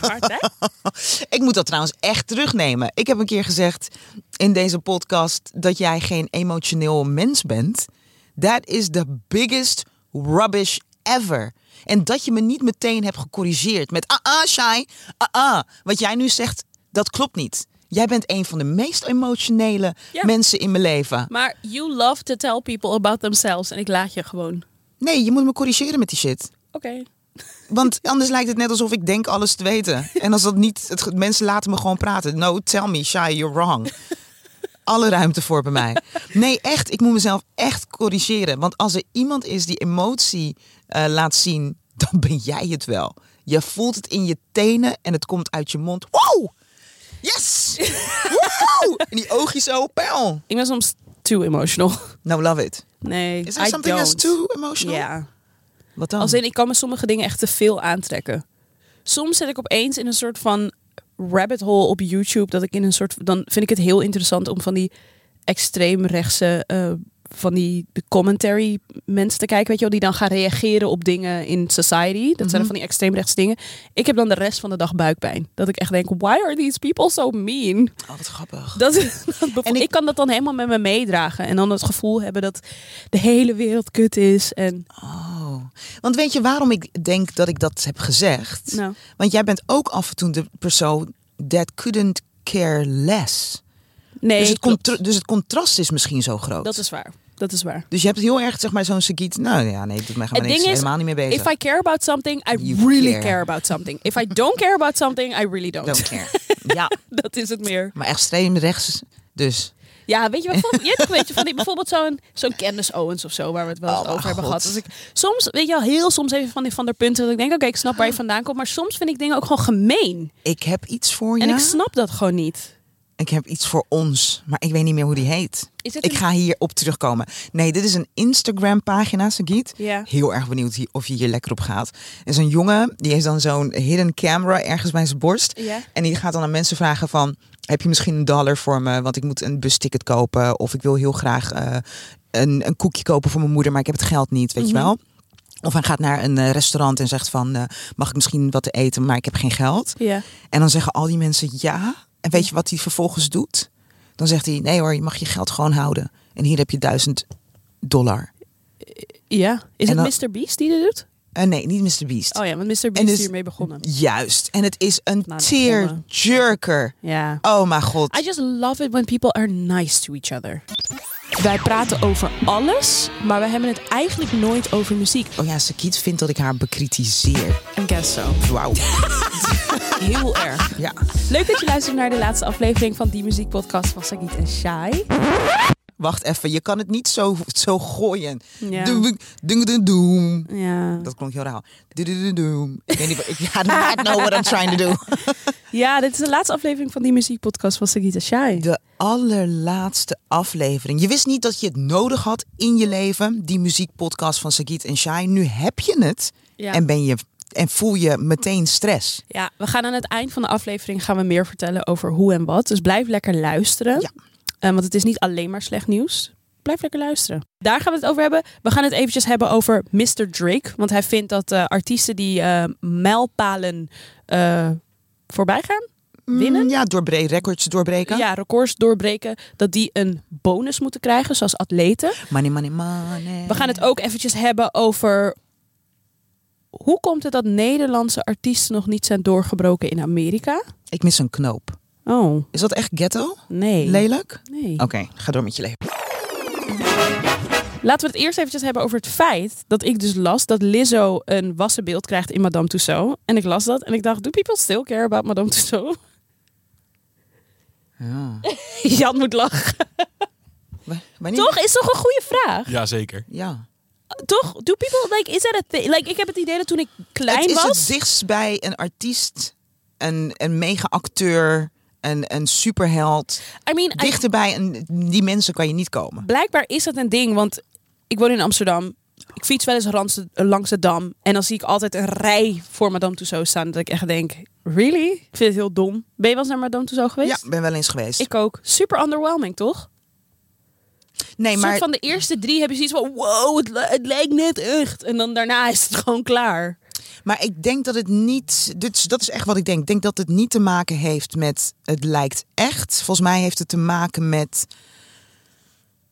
Hard, hè? Ik moet dat trouwens echt terugnemen. Ik heb een keer gezegd in deze podcast dat jij geen emotioneel mens bent. That is the biggest rubbish ever. En dat je me niet meteen hebt gecorrigeerd met ah ah shy, ah ah. Wat jij nu zegt, dat klopt niet. Jij bent een van de meest emotionele Ja. mensen in mijn leven. Maar you love to tell people about themselves. En ik laat je gewoon. Nee, je moet me corrigeren met die shit. Oké. Want anders lijkt het net alsof ik denk alles te weten. En als dat niet, het, mensen laten me gewoon praten. No, tell me, Shy, you're wrong. Alle ruimte voor bij mij. Nee, echt, ik moet mezelf echt corrigeren. Want als er iemand is die emotie eh, laat zien, dan ben jij het wel. Je voelt het in je tenen en het komt uit je mond. Wow! Yes! Wow! En die oogjes zo, pijl. Ik ben soms too emotional. No, love it. Nee, Is there I something don't. that's too emotional? Ja. Wat dan? Als in, ik kan me sommige dingen echt te veel aantrekken. Soms zit ik opeens in een soort van rabbit hole op YouTube. Dat ik in een soort. Dan vind ik het heel interessant om van die extreemrechtse. eh van die de commentary mensen te kijken, weet je wel, die dan gaan reageren op dingen in society. Dat zijn van die extreemrechtse dingen. Ik heb dan de rest van de dag buikpijn. Dat ik echt denk, why are these people so mean? Oh, wat grappig. Dat, En ik, ik- kan dat dan helemaal met me meedragen. En dan het gevoel hebben dat de hele wereld kut is. En Oh, want weet je waarom ik denk dat ik dat heb gezegd? Nou. Want jij bent ook af en toe de persoon that couldn't care less. nee, dus, het klopt. dus het contrast is misschien zo groot. dat is waar. Dat is waar. Dus je hebt heel erg zeg maar zo'n Sagiet. Nou ja, nee, doet mij gewoon niks. is, helemaal niet mee bezig. if I care about something, I You really care. care. about something. If I don't care about something, I really don't. Don't care. ja, dat is het meer. maar extreem rechts dus. Ja, weet je wat? Je hebt weet je, van die, bijvoorbeeld zo'n zo'n Candace Owens of zo, waar we het wel eens Oh, over hebben God. gehad. Als ik soms, weet je wel, heel soms even van die van de punten dat ik denk, oké, ik snap waar je vandaan komt, maar soms vind ik dingen ook gewoon gemeen. Ik heb iets voor je. En ik snap dat gewoon niet. Ik heb iets voor ons, maar ik weet niet meer hoe die heet. Is ik een- ga hier op terugkomen. Nee, dit is een Instagram pagina, Sagiet. Ja. Heel erg benieuwd of je hier lekker op gaat. En zo'n jongen, die heeft dan zo'n hidden camera ergens bij zijn borst. Ja. En die gaat dan aan mensen vragen van... Heb je misschien een dollar voor me? Want ik moet een busticket kopen. Of ik wil heel graag eh, een, een koekje kopen voor mijn moeder, maar ik heb het geld niet, weet je wel. Of hij gaat naar een eh, restaurant en zegt van... eh, mag ik misschien wat te eten, maar ik heb geen geld. Ja. En dan zeggen al die mensen ja. En weet je wat hij vervolgens doet? Dan zegt hij, nee hoor, je mag je geld gewoon houden. En hier heb je duizend dollar. Ja. Is En het dan- Mr. Beast die dit doet? Eh, nee, niet Mr. Beast. Oh ja, want Mr. Beast En is hiermee begonnen. Juist. En het is een Nou, tearjerker. Ja. Oh mijn god. I just love it when people are nice to each other. Wij praten over alles, maar we hebben het eigenlijk nooit over muziek. Oh ja, Sakiet vindt dat ik haar bekritiseer. I guess so. Wauw. Heel erg. Ja. Leuk dat je luistert naar de laatste aflevering van die muziekpodcast van Sagit en Shai. Wacht even, je kan het niet zo, zo gooien. Ja. Doem, doem. Ja. Dat klonk heel raar. Doem. Ik weet niet ik... I do not know what I'm trying to do. ja, dit is de laatste aflevering van die muziekpodcast van Sagit en Shai. De allerlaatste aflevering. Je wist niet dat je het nodig had in je leven, die muziekpodcast van Sagiet en Shai. Nu heb je het Ja. en, ben je, en voel je meteen stress. Ja, we gaan aan het eind van de aflevering gaan we meer vertellen over hoe en wat. Dus blijf lekker luisteren. Ja. Eh, want het is niet alleen maar slecht nieuws. Blijf lekker luisteren. Daar gaan we het over hebben. We gaan het eventjes hebben over Mr. Drake. Want hij vindt dat eh, artiesten die eh mijlpalen voorbij gaan, winnen. Mm, ja, doorbre records doorbreken. Ja, records doorbreken. Dat die een bonus moeten krijgen, zoals atleten. Money, money, money. We gaan het ook eventjes hebben over... Hoe komt het dat Nederlandse artiesten nog niet zijn doorgebroken in Amerika? Ik mis een knoop. Oh, Is dat echt ghetto? nee. Lelijk? Nee. Oké, ga door met je leven. Laten we het eerst eventjes hebben over het feit dat ik dus las dat Lizzo een wassenbeeld krijgt in Madame Tussauds. En ik las dat en ik dacht, do people still care about Madame Tussauds? Ja. Jan moet lachen. Toch? Is toch een goede vraag? Jazeker. Ja. Toch? Do people, like, is that a thing? Like, ik heb het idee dat toen ik klein het is was... het dichtst bij een artiest, een, een mega-acteur, een, een superheld. I mean, I- Dichterbij, een, die mensen kan je niet komen. blijkbaar is dat een ding, want ik woon in Amsterdam. Ik fiets wel eens langs de, langs de Dam. En dan zie ik altijd een rij voor Madame Tussauds staan. Dat ik echt denk, really? Ik vind het heel dom. Ben je wel eens naar Madame Tussauds Ja, geweest? ben wel eens geweest. Ik ook. Super underwhelming, toch? Nee, maar soort van de eerste drie heb je zoiets van, wow, het lijkt net echt. En dan daarna is het gewoon klaar. Maar ik denk dat het niet. Dit, dat is echt wat ik denk. Ik denk dat het niet te maken heeft met. Het lijkt echt. Volgens mij heeft het te maken met.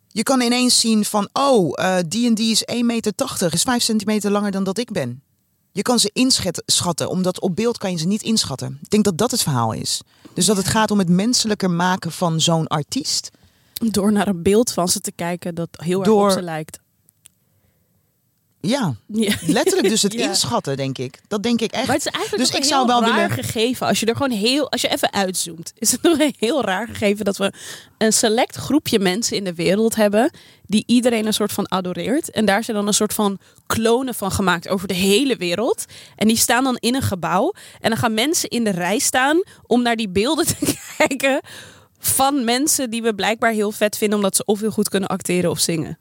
Je kan ineens zien van. Oh, eh, die en die is 1,80 meter. Is 5 centimeter langer dan dat ik ben. Je kan ze inschatten, omdat op beeld kan je ze niet inschatten. Ik denk dat dat het verhaal is. Dus dat het gaat om het menselijker maken van zo'n artiest. Door naar een beeld van ze te kijken dat heel erg Door- op ze lijkt. Ja, Ja. letterlijk dus het Ja. inschatten, denk ik. Dat denk ik echt. Maar het is eigenlijk Dus ik een zou heel wel raar willen- gegeven. Als je er gewoon heel, als je even uitzoomt, is het nog een heel raar gegeven dat we een select groepje mensen in de wereld hebben die iedereen een soort van adoreert. En daar zijn dan een soort van klonen van gemaakt over de hele wereld. En die staan dan in een gebouw. En dan gaan mensen in de rij staan om naar die beelden te kijken van mensen die we blijkbaar heel vet vinden omdat ze of heel goed kunnen acteren of zingen.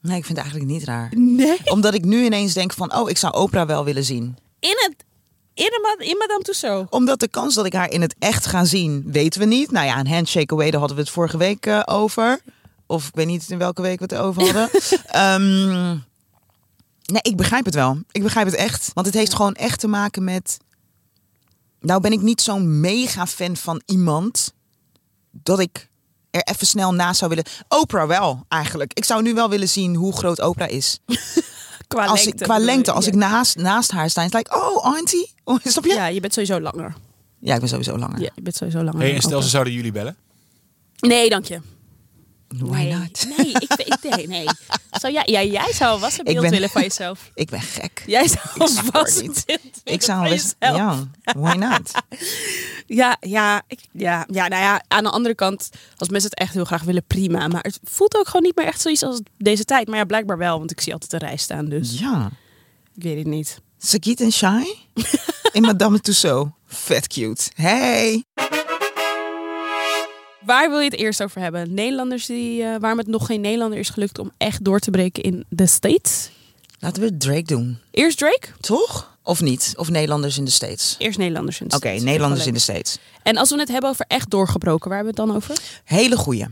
Nee, ik vind het eigenlijk niet raar. Nee. Omdat ik nu ineens denk van, oh, ik zou Oprah wel willen zien. In het in, in Madame Tussauds. Omdat de kans dat ik haar in het echt ga zien, weten we niet. Nou ja, een handshake away, daar hadden we het vorige week eh, over. Of ik weet niet in welke week we het over hadden. Ehm, nee, ik begrijp het wel. Ik begrijp het echt. Want het heeft gewoon echt te maken met... Nou ben ik niet zo'n mega fan van iemand... dat ik er even snel naast zou willen... Oprah wel, eigenlijk. Ik zou nu wel willen zien hoe groot Oprah is. Qua Als ik, lengte. qua bedoel je? lengte, als Ja. ik naast, naast haar sta, is het like, oh, auntie. Oh, snap je? Ja. Ja, je bent sowieso langer. ik ben sowieso langer. Ja, je bent sowieso langer. Hey, en stel Oprah. ze zouden jullie bellen? Nee, dank je. Why nee. not? Nee, ik, ik, nee, nee. Zou jij, ja, jij zou was een Ik beeld ben- willen van jezelf. Ik ben gek. Jij zou Ik een niet. beeld Ik willen zou jezelf. ja, why not? Ja, ja, ik, ja, ja, nou ja, aan de andere kant, als mensen het echt heel graag willen, prima. Maar het voelt ook gewoon niet meer echt zoiets als deze tijd. Maar ja, blijkbaar wel, want ik zie altijd een rij staan, dus Ja. ik weet het niet. Sagiet en Shy in Madame Tussauds. Vet cute. Hey. Waar wil je het eerst over hebben? Nederlanders die, eh, waarom het nog geen Nederlander is gelukt om echt door te breken in de States? Laten we Drake doen. Eerst Drake, Toch? Of niet? Of Nederlanders in de States? eerst Nederlanders in de Oké, States. Nederlanders in de States. En als we het hebben over echt doorgebroken, waar hebben we het dan over? Hele goeie.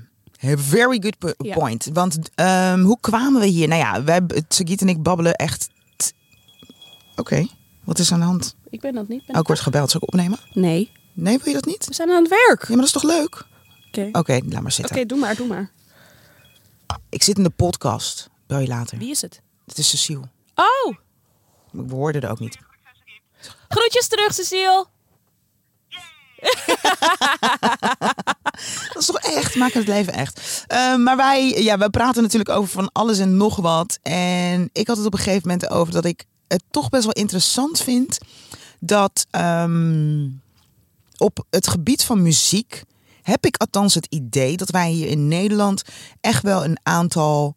Very good Ja. point. Want ehm, hoe kwamen we hier? Nou ja, wij, Sagiet en ik babbelen echt... Oké, wat is aan de hand? Ik ben dat niet. Ben Oh, ik word gebeld. Zal ik opnemen? Nee, Nee, wil je dat niet? we zijn aan het werk. Ja, maar dat is toch leuk? Oké, Oké, laat maar Oké, zitten. doe maar, doe maar. Ik zit in de podcast. Bel je later. Wie is het? Het is Cecile. Oh, We hoorden er ook niet. Groetjes terug, Cecile. Dat is toch echt, maken het leven echt. Eh, maar wij, ja, wij praten natuurlijk over van alles en nog wat. En ik had het op een gegeven moment over dat ik het toch best wel interessant vind dat ehm, op het gebied van muziek heb ik althans het idee dat wij hier in Nederland echt wel een aantal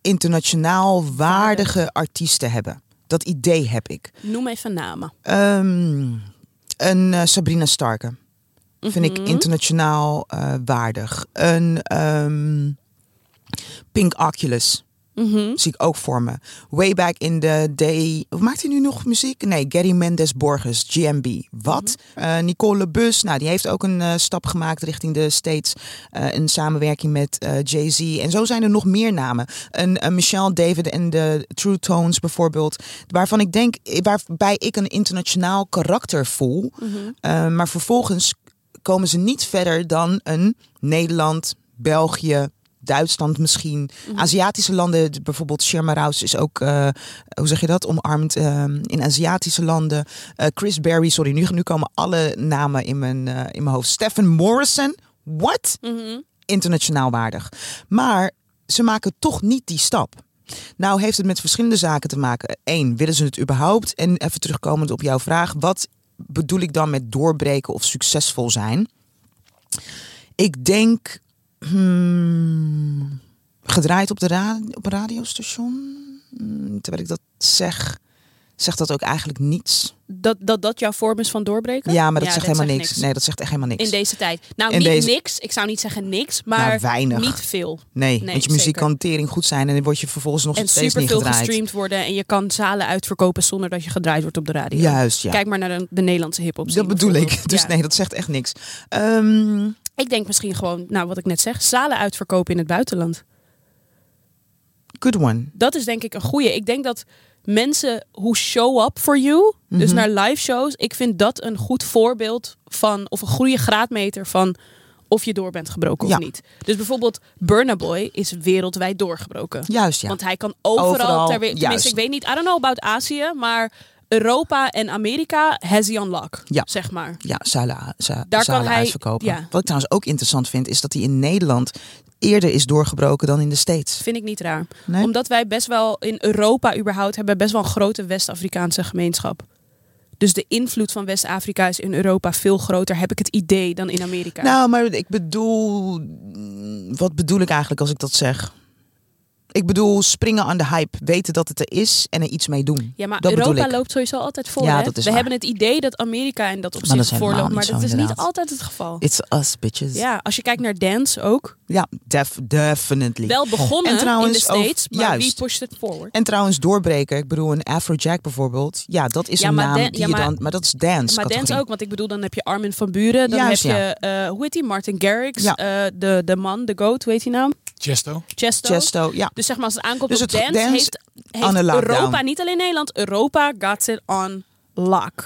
internationaal waardige artiesten hebben. Dat idee heb ik. Noem even namen. Ehm, een eh, Sabrina Starke. Vind ik Mhm. internationaal eh, waardig. Een ehm, Pink Oculus. Mhm. Zie ik ook voor me. Way back in the day. Of maakt hij nu nog muziek? Nee, Gary Mendes Borges, GMB. Wat? Eh, Nicole LeBus. Nou, die heeft ook een eh, stap gemaakt richting de States. eh in samenwerking met Jay-Z. En zo zijn er nog meer namen. Een, Michelle David en de True Tones bijvoorbeeld. Waarvan ik denk, waarbij ik een internationaal karakter voel. Eh, maar vervolgens komen ze niet verder dan een Nederland, België, Duitsland misschien. Aziatische landen, bijvoorbeeld Sherma Rouse is ook, eh, hoe zeg je dat, omarmd eh, in Aziatische landen. Eh, Chris Berry, sorry, nu, nu komen alle namen in mijn, eh, in mijn hoofd. Stephen Morrison, what? Mhm. Internationaal waardig. Maar ze maken toch niet die stap. Nou heeft het met verschillende zaken te maken. Eén, willen ze het überhaupt? En even terugkomend op jouw vraag, wat bedoel ik dan met doorbreken of succesvol zijn? Ik denk hmm, gedraaid op, de ra op een radiostation. Hmm, terwijl ik dat zeg, zegt dat ook eigenlijk niets. Dat, dat dat jouw vorm is van doorbreken? Ja, maar dat zegt helemaal zegt niks. Nee, dat zegt echt helemaal niks. In deze tijd. Nou, In niet deze- niks. Ik zou niet zeggen niks, maar Nou, weinig. niet veel. Nee, Nee, want je muziek kan tering goed zijn en dan word je vervolgens nog En steeds niet superveel gedraaid. gestreamd worden en je kan zalen uitverkopen zonder dat je gedraaid wordt op de radio. Juist, ja. Kijk maar naar de, de Nederlandse hip-hop. dat bedoel ik. Dus Ja. nee, dat zegt echt niks. Ehm, Ik denk misschien gewoon, nou wat ik net zeg, zalen uitverkopen in het buitenland. good one. Dat is denk ik een goeie. Ik denk dat mensen who show up for you, dus Mhm. naar live shows, ik vind dat een goed voorbeeld van, of een goede graadmeter van of je door bent gebroken Ja. of niet. Dus bijvoorbeeld Burna Boy is wereldwijd doorgebroken. Juist, ja. Want hij kan overal, Overal, ter wereld. Tenminste, ik weet niet, I don't know about Azië, maar Europa en Amerika has he on lock, Ja. zeg maar. Ja, Daar kan hij- uitverkopen. ja. Wat ik trouwens ook interessant vind, is dat hij in Nederland eerder is doorgebroken dan in de States. Vind ik niet raar. Nee? Omdat wij best wel in Europa überhaupt hebben best wel een grote West-Afrikaanse gemeenschap. Dus de invloed van West-Afrika is in Europa veel groter, heb ik het idee, dan in Amerika. Nou, maar ik bedoel... Wat bedoel ik eigenlijk als ik dat zeg? Ik bedoel springen aan de hype, weten dat het er is en er iets mee doen. ja, maar dat Europa loopt sowieso altijd voor. Ja, hè? dat We waar. hebben het idee dat Amerika in dat dat opzicht is helemaal voorloopt, niet maar dat is niet altijd het geval. It's us, bitches. Ja, als je kijkt naar dance ook. Ja, def, definitely. Wel begonnen En trouwens in de States, maar wie juist. pushed it forward? En trouwens doorbreken, ik bedoel een Afrojack bijvoorbeeld. Ja, dat is Ja, een naam dan- die ja, je dan... Maar dat is dance Maar dance ook, want ik bedoel, dan heb je Armin van Buren, dan Juist, heb ja. je, eh, hoe heet die, Martin Garrix, Ja. eh, de, de man, de goat, hoe heet die naam? Chesto. Chesto. Chesto, ja. Dus zeg maar, als het aankomt Dus op het dance, dance heeft, heeft. Europa, niet alleen Nederland, Europa got it on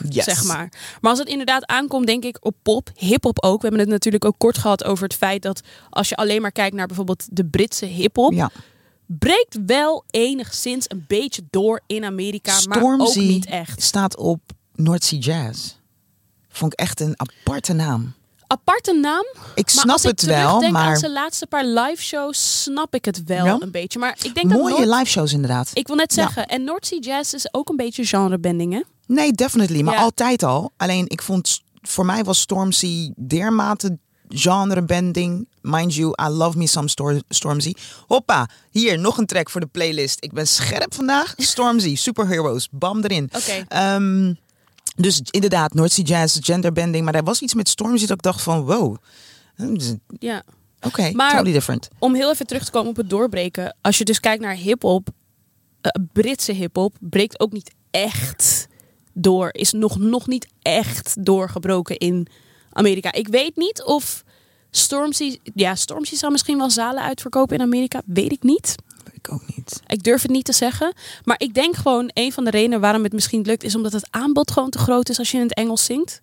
Yes. zeg maar. Maar als het inderdaad aankomt, denk ik, op pop, hip-hop ook. We hebben het natuurlijk ook kort gehad over het feit dat als je alleen maar kijkt naar bijvoorbeeld de Britse hip-hop, ja. breekt wel enigszins een beetje door in Amerika, maar ook niet echt. staat op North Sea Jazz. Vond ik echt een aparte naam. Aparte naam, Ik maar snap als ik het wel, terugdenk aan maar zijn laatste paar live shows, snap ik het wel Ja? een beetje. Maar ik denk dat mooie Noord- live shows inderdaad. Ik wil net Ja. zeggen, en North Sea Jazz is ook een beetje genrebending, hè? Nee, definitely. Maar Ja. altijd al. Alleen ik vond, voor mij was Stormzy dermate genrebending. Mind you, I love me some Stor- Stormzy. Hoppa, hier nog een track voor de playlist. Ik ben scherp vandaag. Stormzy, Superheroes, bam erin. Oké. Ehm, dus inderdaad, North Jazz, genderbending. Maar er was iets met Stormzy dat ik dacht van, wow. Oké, Ja. Maar- totally different. Om heel even terug te komen op het doorbreken. Als je dus kijkt naar hip-hop, eh, Britse hip-hop breekt ook niet echt door. Is nog, nog niet echt doorgebroken in Amerika. Ik weet niet of Stormzy. Ja, Stormzy zou misschien wel zalen uitverkopen in Amerika. Weet ik niet. Ik ook niet. Ik durf het niet te zeggen. Maar ik denk gewoon een van de redenen waarom het misschien lukt, is omdat het aanbod gewoon te groot is als je in het Engels zingt.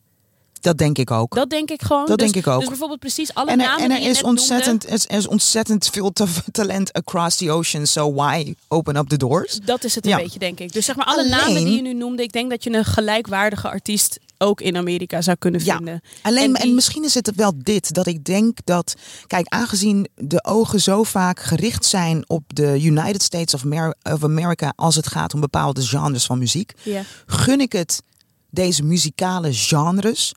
Dat denk ik ook. Dat denk ik gewoon. Dat Dus- denk ik ook. Dus bijvoorbeeld precies alle En er, namen en er die je is noemde. ontzettend, er is, er is ontzettend veel ta- talent across the ocean. So why open up the doors? Dat is het een Ja. beetje, denk ik. Dus zeg maar alle Alleen- namen die je nu noemde, ik denk dat je een gelijkwaardige artiest ook in Amerika zou kunnen Ja, vinden. Alleen, En misschien is het wel dit, dat ik denk dat, kijk, aangezien de ogen zo vaak gericht zijn op de United States of, Amer- of America als het gaat om bepaalde genres van muziek, Ja. gun ik het deze muzikale genres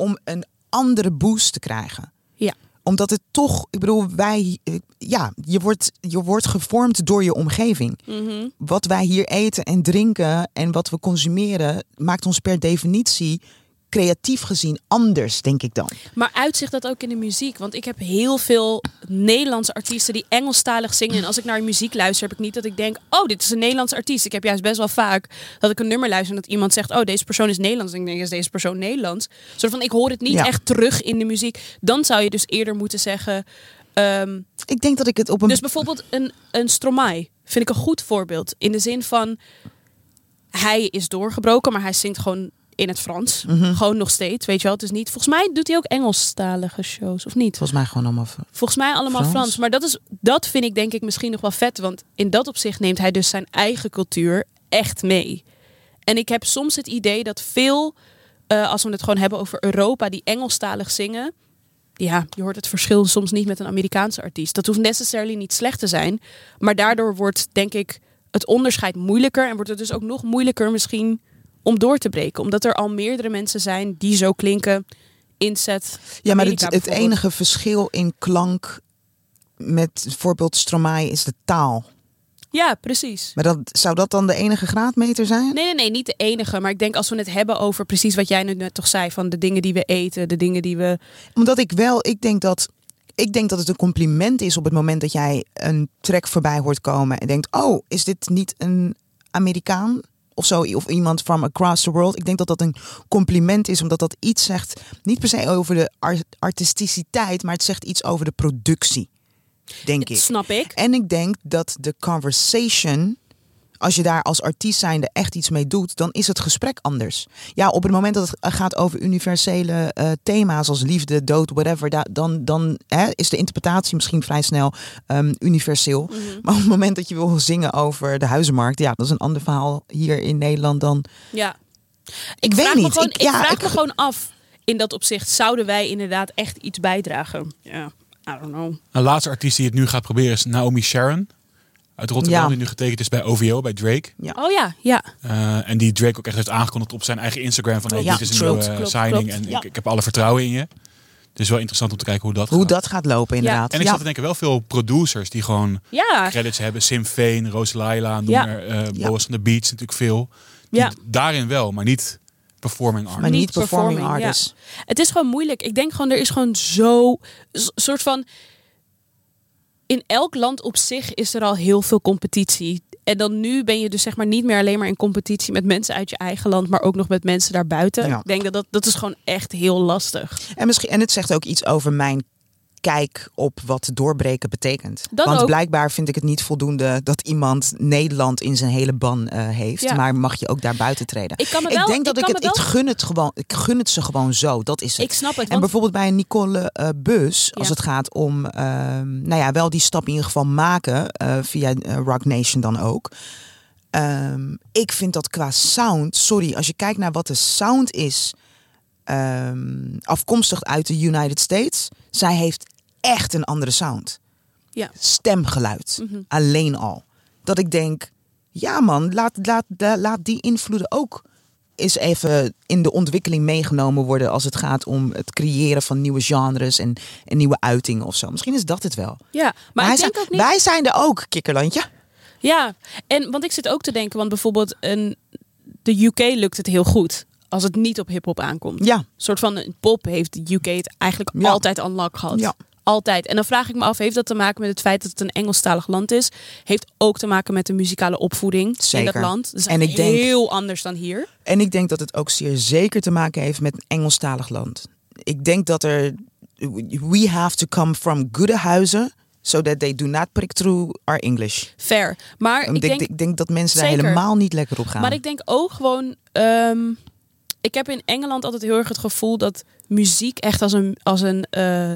om een andere boost te krijgen. Ja. Omdat het toch, ik bedoel, wij, eh, ja, je wordt, je wordt gevormd door je omgeving. Mhm. Wat wij hier eten en drinken en wat we consumeren, maakt ons per definitie creatief gezien anders, denk ik dan. Maar uitzicht dat ook in de muziek? Want ik heb heel veel Nederlandse artiesten die Engelstalig zingen. En als ik naar muziek luister, heb ik niet dat ik denk: oh, dit is een Nederlandse artiest. Ik heb juist best wel vaak dat ik een nummer luister en dat iemand zegt: oh, deze persoon is Nederlands. En ik denk: is deze persoon Nederlands? Soort van: ik hoor het niet Ja. echt terug in de muziek. Dan zou je dus eerder moeten zeggen. ehm, Ik denk dat ik het op een. Dus bijvoorbeeld een, een Stromae vind ik een goed voorbeeld. In de zin van, hij is doorgebroken, maar hij zingt gewoon in het Frans. Mhm. Gewoon nog steeds, weet je wel. Het is niet, volgens mij doet hij ook Engelstalige shows, of niet? Volgens mij gewoon allemaal. Volgens mij allemaal Frans. Frans. Maar dat, is, dat vind ik denk ik misschien nog wel vet. Want in dat opzicht neemt hij dus zijn eigen cultuur echt mee. En ik heb soms het idee dat veel, eh, als we het gewoon hebben over Europa, die Engelstalig zingen. Ja, je hoort het verschil soms niet met een Amerikaanse artiest. Dat hoeft necessarily niet slecht te zijn. Maar daardoor wordt, denk ik, het onderscheid moeilijker. En wordt het dus ook nog moeilijker misschien om door te breken. Omdat er al meerdere mensen zijn die zo klinken. Inzet. Ja, maar het, het enige verschil in klank met bijvoorbeeld Stromae is de taal. Ja, precies. Maar dat, zou dat dan de enige graadmeter zijn? Nee, nee, nee, niet de enige. Maar ik denk als we het hebben over precies wat jij nu net toch zei: van de dingen die we eten, de dingen die we. Omdat ik wel, ik denk dat. Ik denk dat het een compliment is op het moment dat jij een track voorbij hoort komen en denkt: Oh, is dit niet een Amerikaan? Of zo, of iemand from across the world. Ik denk dat dat een compliment is, omdat dat iets zegt. Niet per se over de ar- artisticiteit, maar het zegt iets over de productie. Denk ik. Snap ik. En ik denk dat de conversation als je daar als artiest zijnde echt iets mee doet, dan is het gesprek anders. Ja, op het moment dat het gaat over universele eh, thema's als liefde, dood, whatever, da- dan, dan hè, is de interpretatie misschien vrij snel ehm, universeel. Mhm. Maar op het moment dat je wil zingen over de huizenmarkt, ja, dat is een ander verhaal hier in Nederland dan. Ja. Ik, vraag weet me niet. gewoon, ik, ik, ja, vraag ik- me gewoon af, in dat opzicht, zouden wij inderdaad echt iets bijdragen? Ja, I don't know. Een laatste artiest die het nu gaat proberen is Naomi Sharon. Uit Rotterdam, Ja. die nu getekend is bij OVO, bij Drake. Oh ja, ja. Eh, en die Drake ook echt heeft aangekondigd op zijn eigen Instagram. Van hey, Ja, dit is een klopt, nieuwe klopt, signing klopt. en Ja. ik, ik heb alle vertrouwen in je. Het is wel interessant om te kijken hoe dat hoe gaat. dat gaat lopen, inderdaad. En ik ja. zat te denken, wel veel producers die gewoon Ja, credits hebben. Sim Veen, Roos Laila, noem Ja. maar, eh Ja. Boas van de Beats natuurlijk veel. Die Ja. Daarin wel, maar niet performing art. maar niet performing, performing, ja. artists. het is gewoon moeilijk. Ik denk gewoon, er is gewoon zo... soort van... In elk land op zich is er al heel veel competitie. En dan nu ben je dus zeg maar niet meer alleen maar in competitie met mensen uit je eigen land, maar ook nog met mensen daarbuiten. Ja. Ik denk dat dat, dat is gewoon echt heel lastig. En, misschien, en het zegt ook iets over mijn kijk op wat doorbreken betekent. Want ook. blijkbaar vind ik het niet voldoende dat iemand Nederland in zijn hele ban eh, heeft. Ja. Maar mag je ook daar buiten treden. Ik kan me ik wel- denk dat ik ik, kan het. Ik gun het gewoon. Ik gun het ze gewoon zo. Dat is het. Ik snap het. En Want, bijvoorbeeld bij een Nicole eh, Bus, als Ja. het gaat om, ehm, nou ja, wel die stap in ieder geval maken eh, via Rock Nation dan ook. Ehm, ik vind dat qua sound, sorry, als je kijkt naar wat de sound is, ehm, afkomstig uit de United States, zij heeft echt een andere sound. Ja. Stemgeluid, Mhm. alleen al. Dat ik denk, ja man, laat, laat, la- laat die invloeden ook eens even in de ontwikkeling meegenomen worden als het gaat om het creëren van nieuwe genres en, en nieuwe uitingen of zo. Misschien is dat het wel. ja, maar wij, ik denk zijn, ook niet. wij zijn er ook, kikkerlandje. Ja, en want ik zit ook te denken, want bijvoorbeeld een, de UK lukt het heel goed als het niet op hip-hop aankomt. Ja, Een soort van een pop heeft de UK het eigenlijk Ja. altijd unlock gehad. Ja. Altijd. En dan vraag ik me af, heeft dat te maken met het feit dat het een Engelstalig land is? Heeft ook te maken met de muzikale opvoeding in Zeker. dat land. Dat is En ik denk- heel anders dan hier. en ik denk dat het ook zeer zeker te maken heeft met een Engelstalig land. Ik denk dat er, we have to come from goede huizen, so that they do not prick through our English. Fair. Maar Ik ik denk, ik denk dat mensen daar helemaal niet lekker op gaan. maar ik denk ook gewoon... ehm, ik heb in Engeland altijd heel erg het gevoel dat muziek echt als een... Als een eh,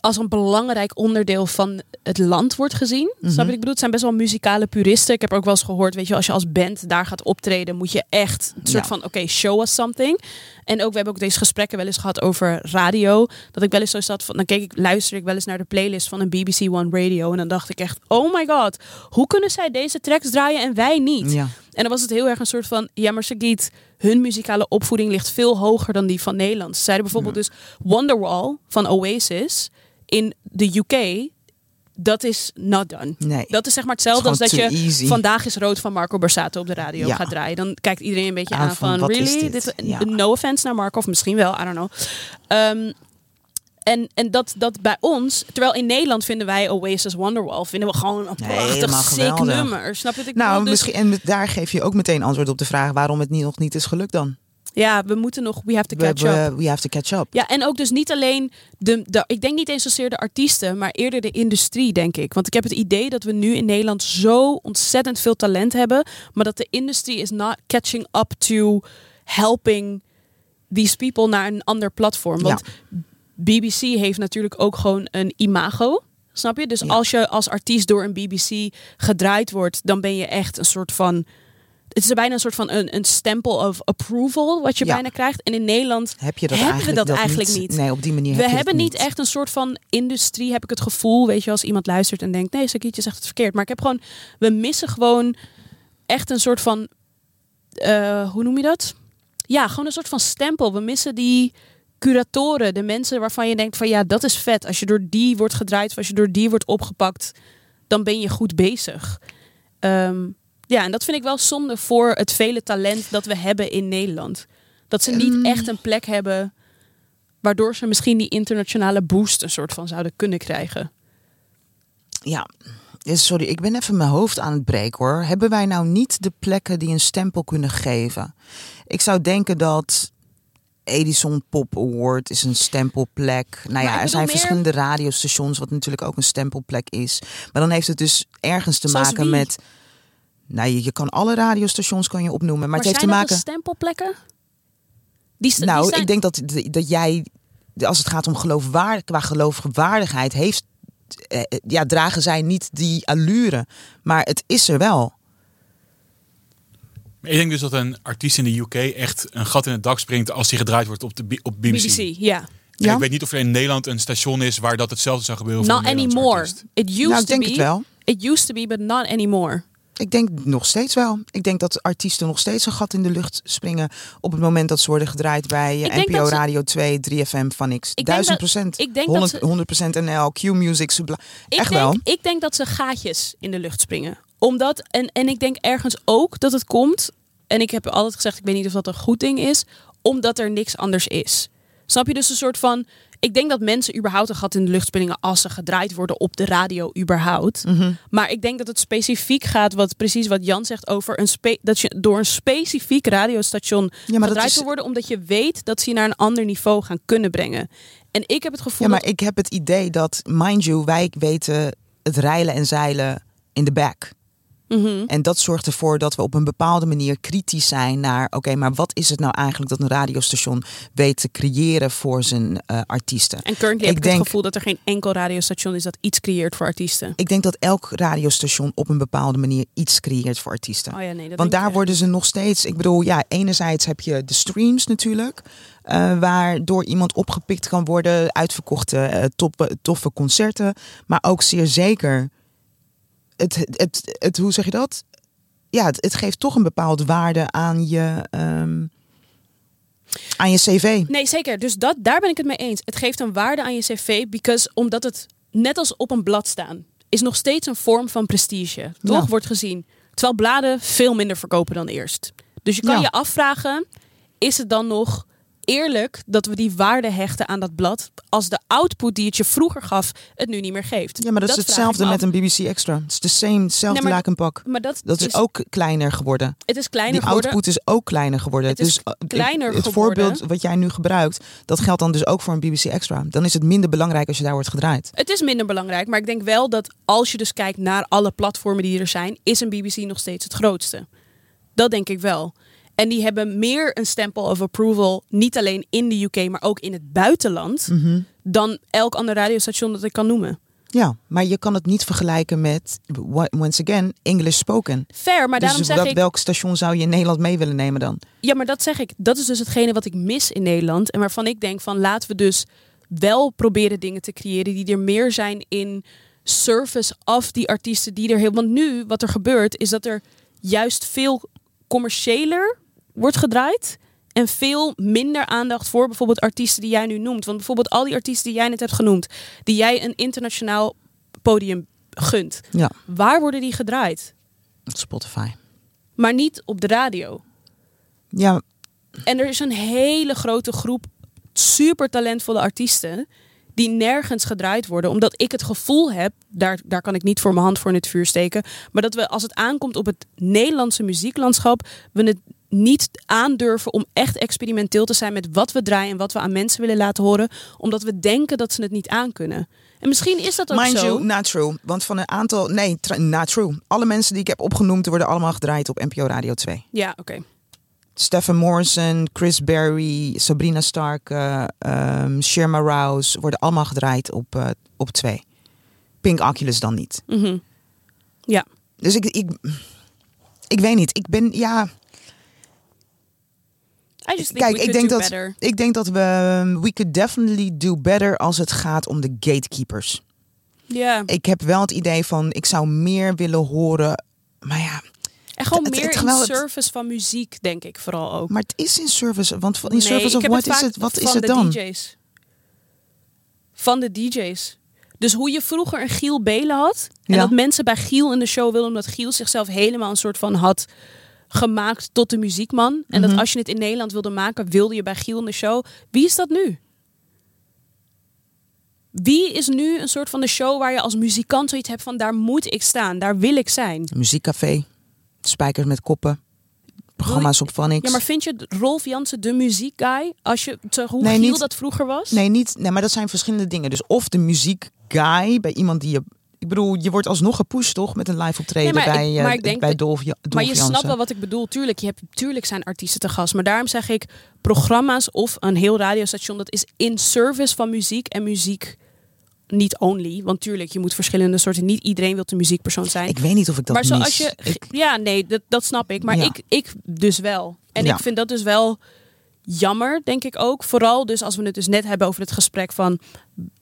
als een belangrijk onderdeel van het land wordt gezien. Snap je wat ik bedoel? Het zijn best wel muzikale puristen. Ik heb ook wel eens gehoord, weet je, als je als band daar gaat optreden, moet je echt een soort Ja. van, oké, show us something. En ook, we hebben ook deze gesprekken wel eens gehad over radio. Dat ik wel eens zo zat van, dan keek ik, luister ik wel eens naar de playlist van een BBC One Radio. En dan dacht ik echt, oh my god, hoe kunnen zij deze tracks draaien en wij niet? Ja. En dan was het heel erg een soort van, ja, maar Sagiet, hun muzikale opvoeding ligt veel hoger dan die van Nederland. Ze zeiden bijvoorbeeld dus Wonderwall van Oasis in de UK, dat is not done. Nee. Dat is zeg maar hetzelfde als dat je easy. vandaag is rood van Marco Borsato op de radio Ja. gaat draaien. Dan kijkt iedereen een beetje Aan aan van, really? dit? Dit, Ja. No offense naar Marco, of misschien wel, I don't know. Ehm, en en dat, dat bij ons, terwijl in Nederland vinden wij Oasis Wonderwall, vinden we gewoon een Nee, prachtig, helemaal sick geweldig. nummer. Snap je wat ik Nou, bedoel? Dus- misschien, en daar geef je ook meteen antwoord op de vraag waarom het niet, nog niet is gelukt dan. Ja, we moeten nog, we have to We, catch up. we, we have to catch up. Ja, en ook dus niet alleen de, de, ik denk niet eens zozeer de artiesten, maar eerder de industrie, denk ik. Want ik heb het idee dat we nu in Nederland zo ontzettend veel talent hebben, maar dat de industrie is not catching up to helping these people naar een ander platform. Want BBC heeft natuurlijk ook gewoon een imago. Snap je? Dus Ja. als je als artiest door een BBC gedraaid wordt, dan ben je echt een soort van. Het is bijna een soort van een, een stempel of approval wat je Ja. bijna krijgt. En in Nederland Heb je dat hebben we dat eigenlijk niet. Nee, op die manier we heb hebben niet echt een soort van industrie, heb ik het gevoel. Weet je, als iemand luistert en denkt, nee, Sakietje zegt het verkeerd. Maar ik heb gewoon, we missen gewoon echt een soort van, eh, hoe noem je dat? Ja, gewoon een soort van stempel. We missen die curatoren, de mensen waarvan je denkt van, ja, dat is vet. Als je door die wordt gedraaid of als je door die wordt opgepakt, dan ben je goed bezig. Ehm, ja, en dat vind ik wel zonde voor het vele talent dat we hebben in Nederland. Dat ze niet echt een plek hebben waardoor ze misschien die internationale boost een soort van zouden kunnen krijgen. Ja, sorry, ik ben even mijn hoofd aan het breken hoor. Hebben wij nou niet de plekken die een stempel kunnen geven? Ik zou denken dat Edison Pop Award is een stempelplek. Nou ja, er zijn meer- verschillende radiostations, wat natuurlijk ook een stempelplek is. Maar dan heeft het dus ergens te Zoals maken wie? met. Nou, je, je kan alle radiostations kan je opnoemen, maar, Maar, het heeft zijn te maken. stempelplekken? Die, sta- Nou, die zijn- ik denk dat, dat jij, als het gaat om geloofwaardig, qua geloofwaardigheid, heeft, eh, ja, dragen zij niet die allure. Maar het is er wel. Ik denk dus dat een artiest in de UK echt een gat in het dak springt als hij gedraaid wordt op, de, op BBC. BBC, ja. Ja? Ik weet niet of er in Nederland een station is waar dat hetzelfde zou gebeuren. voor Not anymore. artiest. It used Nou, ik to denk be. het wel. It used to be, but not anymore. Ik denk nog steeds wel. Ik denk dat artiesten nog steeds een gat in de lucht springen op het moment dat ze worden gedraaid bij eh, Ik NPO dat ze- Radio 2, 3FM, van X. Ik denk Duizend dat- procent. ik denk dat 100, ze- 100% NL, Q Music, Echt denk, wel. Ik denk dat ze gaatjes in de lucht springen. Omdat, en, en ik denk ergens ook dat het komt. En ik heb altijd gezegd, ik weet niet of dat een goed ding is. Omdat er niks anders is. Snap je dus een soort van. Ik denk dat mensen überhaupt een gat in de lucht springen als ze gedraaid worden op de radio überhaupt. Mhm. Maar ik denk dat het specifiek gaat, wat precies wat Jan zegt over een dat je door een specifiek radiostation Ja, maar gedraaid is, wil worden, omdat je weet dat ze je naar een ander niveau gaan kunnen brengen. En ik heb het gevoel ja, maar dat ik heb het idee dat, mind you, wij weten het reilen en zeilen in de back. Mhm. En dat zorgt ervoor dat we op een bepaalde manier kritisch zijn naar, oké, maar wat is het nou eigenlijk dat een radiostation weet te creëren voor zijn eh, artiesten? En currently Ik heb ik denk- het gevoel dat er geen enkel radiostation is dat iets creëert voor artiesten. Ik denk dat elk radiostation op een bepaalde manier iets creëert voor artiesten. Oh ja, nee, dat Want daar worden ze nog steeds. Ik bedoel, ja, enerzijds heb je de streams natuurlijk. eh, waardoor iemand opgepikt kan worden. Uitverkochte eh, toppe- toffe concerten. Maar ook zeer zeker. Het, het, het, het- hoe zeg je dat? Ja, het, het geeft toch een bepaalde waarde aan je, ehm, aan je cv. Nee, zeker. Dus dat, daar ben ik het mee eens. Het geeft een waarde aan je cv, because, omdat het net als op een blad staan, is nog steeds een vorm van prestige. Toch? Ja. Wordt gezien. Terwijl bladen veel minder verkopen dan eerst. Dus je kan Ja. je afvragen, is het dan nog eerlijk dat we die waarde hechten aan dat blad, als de output die het je vroeger gaf, het nu niet meer geeft? Ja, maar dat, is hetzelfde me met een BBC Extra. Het is de same, hetzelfde Nee, lakenpak. Maar dat, Dat is ook kleiner geworden. het is kleiner Die geworden. output is ook kleiner geworden. Het is dus eh, kleiner het geworden. voorbeeld wat jij nu gebruikt, dat geldt dan dus ook voor een BBC Extra. Dan is het minder belangrijk als je daar wordt gedraaid. Het is minder belangrijk, maar ik denk wel dat als je dus kijkt naar alle platformen die er zijn, is een BBC nog steeds het grootste. Dat denk ik wel. En die hebben meer een stempel of approval, niet alleen in de UK, maar ook in het buitenland, Mhm. dan elk ander radiostation dat ik kan noemen. Ja, maar je kan het niet vergelijken met, once again, English spoken. Fair, maar daarom dus zeg wat- ik, welk station zou je in Nederland mee willen nemen dan? ja, maar dat zeg ik, dat is dus hetgene wat ik mis in Nederland en waarvan ik denk van laten we dus wel proberen dingen te creëren die er meer zijn in service af die artiesten die er heel. Want nu wat er gebeurt is dat er juist veel commerciëler wordt gedraaid. En veel minder aandacht voor bijvoorbeeld artiesten die jij nu noemt. Want bijvoorbeeld al die artiesten die jij net hebt genoemd, die jij een internationaal podium gunt. Ja, Waar worden die gedraaid? Spotify. Maar niet op de radio. Ja, En er is een hele grote groep super talentvolle artiesten die nergens gedraaid worden. Omdat ik het gevoel heb, daar, daar kan ik niet voor mijn hand voor in het vuur steken. Maar dat we als het aankomt op het Nederlandse muzieklandschap, we het niet aandurven om echt experimenteel te zijn met wat we draaien en wat we aan mensen willen laten horen. Omdat we denken dat ze het niet aankunnen. En misschien is dat ook mind zo. you, not true. Want van een aantal, nee, not true. Alle mensen die ik heb opgenoemd worden allemaal gedraaid op NPO Radio 2. Ja, oké. Stephen Morrison, Chris Berry, Sabrina Stark, eh ehm, Sherma Rouse worden allemaal gedraaid op, eh, op 2. Pink Oculus dan niet. Mhm. Ja. Dus ik, ik, ik weet niet. Ik ben, ja, Kijk, ik denk dat- better. ik denk dat we, we could definitely do better als het gaat om de gatekeepers. Ja. Ik heb wel het idee van, ik zou meer willen horen, maar ja, En gewoon het- meer het- in het- service van muziek, denk ik vooral ook. maar het is in service, want in Nee, service of what is het? Wat is van het de dan? DJ's. Van de DJ's. Dus hoe je vroeger een Giel Belen had. En Ja. dat mensen bij Giel in de show wilden. Omdat Giel zichzelf helemaal een soort van had gemaakt tot de muziekman. En Mhm. dat als je het in Nederland wilde maken, wilde je bij Giel in de show. Wie is dat nu? Wie is nu een soort van de show waar je als muzikant zoiets hebt van daar moet ik staan, daar wil ik zijn. Muziekcafé, spijkers met koppen, programma's op Vanix. Ja, maar vind je Rolf Jansen de muziekguy? Als je te, hoe Nee, Giel niet- dat vroeger was? Nee, niet, nee, maar dat zijn verschillende dingen. Dus of de muziekguy bij iemand die je Ik bedoel, je wordt alsnog gepusht toch met een live optreden Nee, maar ik- bij, eh, maar ik denk bij dat- Dolf, Maar je snapt wel wat ik bedoel. Tuurlijk, je hebt, tuurlijk zijn artiesten te gast. Maar daarom zeg ik, programma's of een heel radiostation... dat is in service van muziek en muziek niet only. Want tuurlijk, je moet verschillende soorten... Niet iedereen wil de muziekpersoon zijn. Ik weet niet of ik dat maar zoals mis. je... Ik- ja, nee, dat, dat snap ik. Maar Ja. ik, ik dus wel. En Ja. ik vind dat dus wel jammer, denk ik ook. Vooral dus als we het dus net hebben over het gesprek van...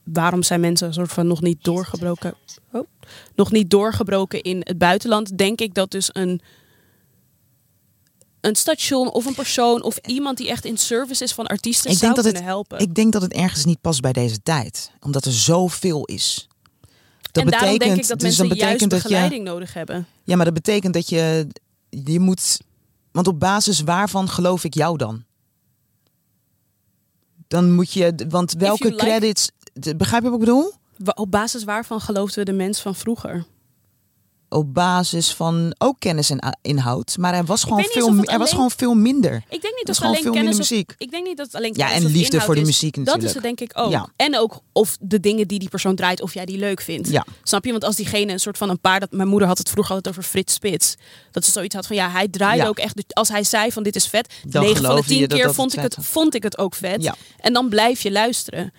waarom zijn mensen een soort van nog niet doorgebroken... Oh, nog niet doorgebroken in het buitenland... denk ik dat dus een... Een station of een persoon of iemand die echt in service is van artiesten Ik zou denk, dat kunnen het, helpen. ik denk dat het ergens niet past bij deze tijd. Omdat er zoveel is. Dat en daarom denk betekent, ik dat dus mensen juist betekent je, begeleiding nodig hebben. Ja, maar dat betekent dat je, je moet... Want op basis waarvan geloof ik jou dan? Dan moet je... Want welke like- credits... Begrijp je wat ik bedoel? Op basis waarvan geloofden we de mens van vroeger? Op basis van ook kennis en inhoud. Maar er was gewoon, veel, er was gewoon veel minder. Ik denk niet is dat het alleen veel kennis minder muziek. Ik denk niet dat het alleen Ja, en liefde voor de is. muziek Dat natuurlijk. is het denk ik ook. Ja. En ook of de dingen die die persoon draait, of jij die leuk vindt. Ja. Snap je? Want als diegene een soort van een paar... Dat, mijn moeder had het vroeger altijd over Frits Spits. Dat ze zoiets had van, ja, hij draaide Ja. ook echt... dus Als hij zei van, dit is vet. Dan 9 van de geloofde je 10 dat keer dat vond, ik het, vond ik het ook vet. Ja. En dan blijf je luisteren.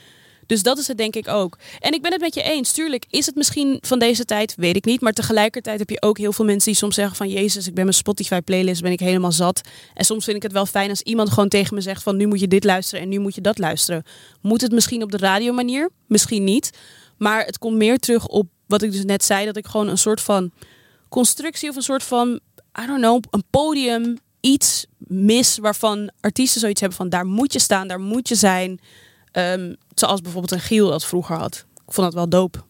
Dus dat is het denk ik ook. En ik ben het met je eens. Tuurlijk is het misschien van deze tijd, weet ik niet. Maar tegelijkertijd heb je ook heel veel mensen die soms zeggen van... Jezus, ik ben mijn Spotify playlist, ben ik helemaal zat. En soms vind ik het wel fijn als iemand gewoon tegen me zegt van... nu moet je dit luisteren en nu moet je dat luisteren. Moet het misschien op de radiomanier? Misschien niet. Maar het komt meer terug op wat ik dus net zei. Dat ik gewoon een soort van constructie of een soort van... I don't know, een podium, iets mis waarvan artiesten zoiets hebben van... daar moet je staan, daar moet je zijn... Ehm, zoals bijvoorbeeld een Giel dat vroeger had. Ik vond dat wel dope.